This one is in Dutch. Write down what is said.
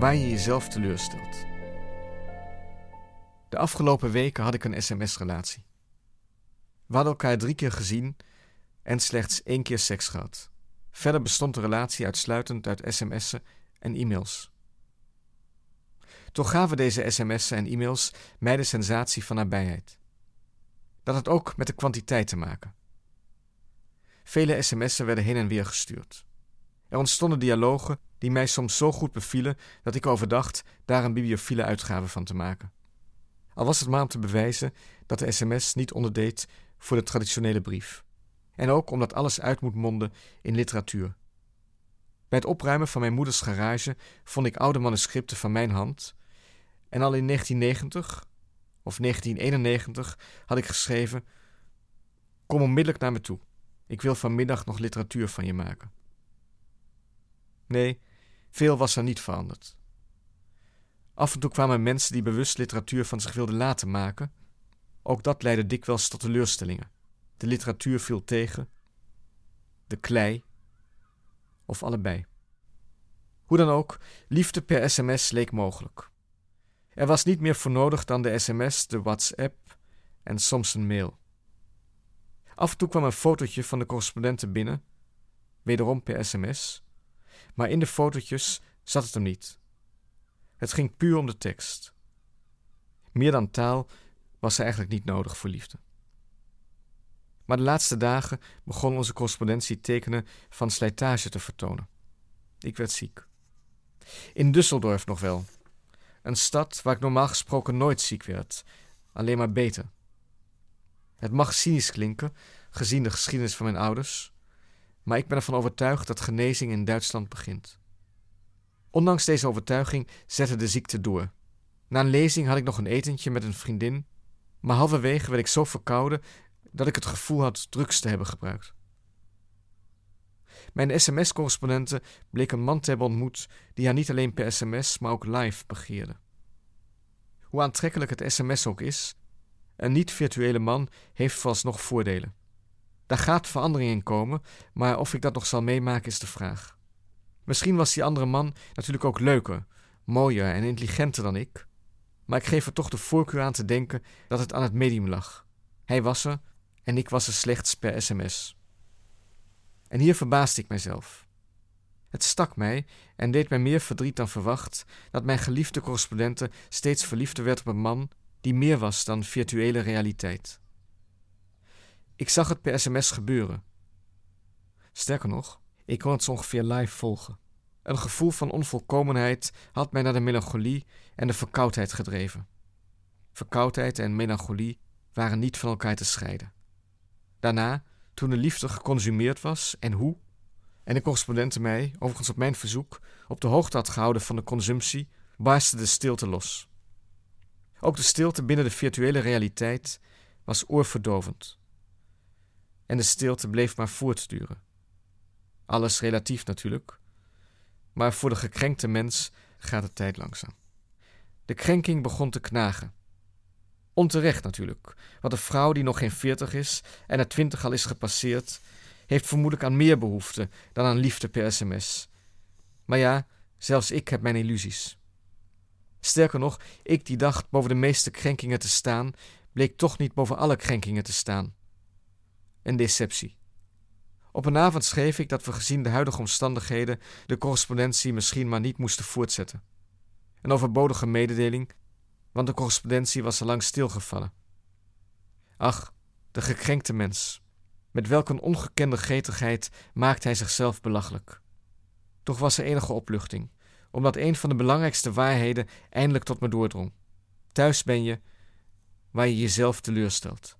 waar je jezelf teleurstelt. De afgelopen weken had ik een sms-relatie. We hadden elkaar drie keer gezien en slechts één keer seks gehad. Verder bestond de relatie uitsluitend uit sms'en en e-mails. Toch gaven deze sms'en en e-mails mij de sensatie van nabijheid. Dat had ook met de kwantiteit te maken. Vele sms'en werden heen en weer gestuurd. Er ontstonden dialogen die mij soms zo goed bevielen dat ik overdacht daar een bibliophile uitgave van te maken. Al was het maar om te bewijzen dat de sms niet onderdeed voor de traditionele brief. En ook omdat alles uit moet monden in literatuur. Bij het opruimen van mijn moeders garage vond ik oude manuscripten van mijn hand. En al in 1990 of 1991 had ik geschreven: Kom onmiddellijk naar me toe. Ik wil vanmiddag nog literatuur van je maken. Nee, veel was er niet veranderd. Af en toe kwamen mensen die bewust literatuur van zich wilden laten maken. Ook dat leidde dikwijls tot teleurstellingen. De literatuur viel tegen, de klei of allebei. Hoe dan ook, liefde per sms leek mogelijk. Er was niet meer voor nodig dan de sms, de WhatsApp en soms een mail. Af en toe kwam een fotootje van de correspondenten binnen, wederom per sms, maar in de fotootjes zat het hem niet. Het ging puur om de tekst. Meer dan taal was er eigenlijk niet nodig voor liefde. Maar de laatste dagen begon onze correspondentie tekenen van slijtage te vertonen. Ik werd ziek. In Düsseldorf nog wel. Een stad waar ik normaal gesproken nooit ziek werd, alleen maar beter. Het mag cynisch klinken, gezien de geschiedenis van mijn ouders, maar ik ben ervan overtuigd dat genezing in Duitsland begint. Ondanks deze overtuiging zette de ziekte door. Na een lezing had ik nog een etentje met een vriendin, maar halverwege werd ik zo verkouden dat ik het gevoel had drugs te hebben gebruikt. Mijn sms-correspondente bleek een man te hebben ontmoet die haar niet alleen per sms, maar ook live begeerde. Hoe aantrekkelijk het sms ook is, een niet-virtuele man heeft vooralsnog voordelen. Daar gaat verandering in komen, maar of ik dat nog zal meemaken is de vraag. Misschien was die andere man natuurlijk ook leuker, mooier en intelligenter dan ik, maar ik geef er toch de voorkeur aan te denken dat het aan het medium lag. Hij was er en ik was er slechts per sms. En hier verbaasde ik mijzelf. Het stak mij en deed mij meer verdriet dan verwacht dat mijn geliefde correspondente steeds verliefder werd op een man die meer was dan virtuele realiteit. Ik zag het per sms gebeuren. Sterker nog, ik kon het zo ongeveer live volgen. Een gevoel van onvolkomenheid had mij naar de melancholie en de verkoudheid gedreven. Verkoudheid en melancholie waren niet van elkaar te scheiden. Daarna, toen de liefde geconsumeerd was en hoe, en de correspondente mij, overigens op mijn verzoek, op de hoogte had gehouden van de consumptie, barstte de stilte los. Ook de stilte binnen de virtuele realiteit was oorverdovend. En de stilte bleef maar voortduren. Alles relatief natuurlijk, maar voor de gekrenkte mens gaat de tijd langzaam. De krenking begon te knagen. Onterecht natuurlijk, want een vrouw die nog geen veertig is en er twintig al is gepasseerd, heeft vermoedelijk aan meer behoefte dan aan liefde per sms. Maar ja, zelfs ik heb mijn illusies. Sterker nog, ik die dacht boven de meeste krenkingen te staan, bleek toch niet boven alle krenkingen te staan. Een deceptie. Op een avond schreef ik dat we gezien de huidige omstandigheden de correspondentie misschien maar niet moesten voortzetten. Een overbodige mededeling, want de correspondentie was al lang stilgevallen. Ach, de gekrenkte mens. Met welk een ongekende gretigheid maakt hij zichzelf belachelijk. Toch was er enige opluchting, omdat een van de belangrijkste waarheden eindelijk tot me doordrong. Thuis ben je waar je jezelf teleurstelt.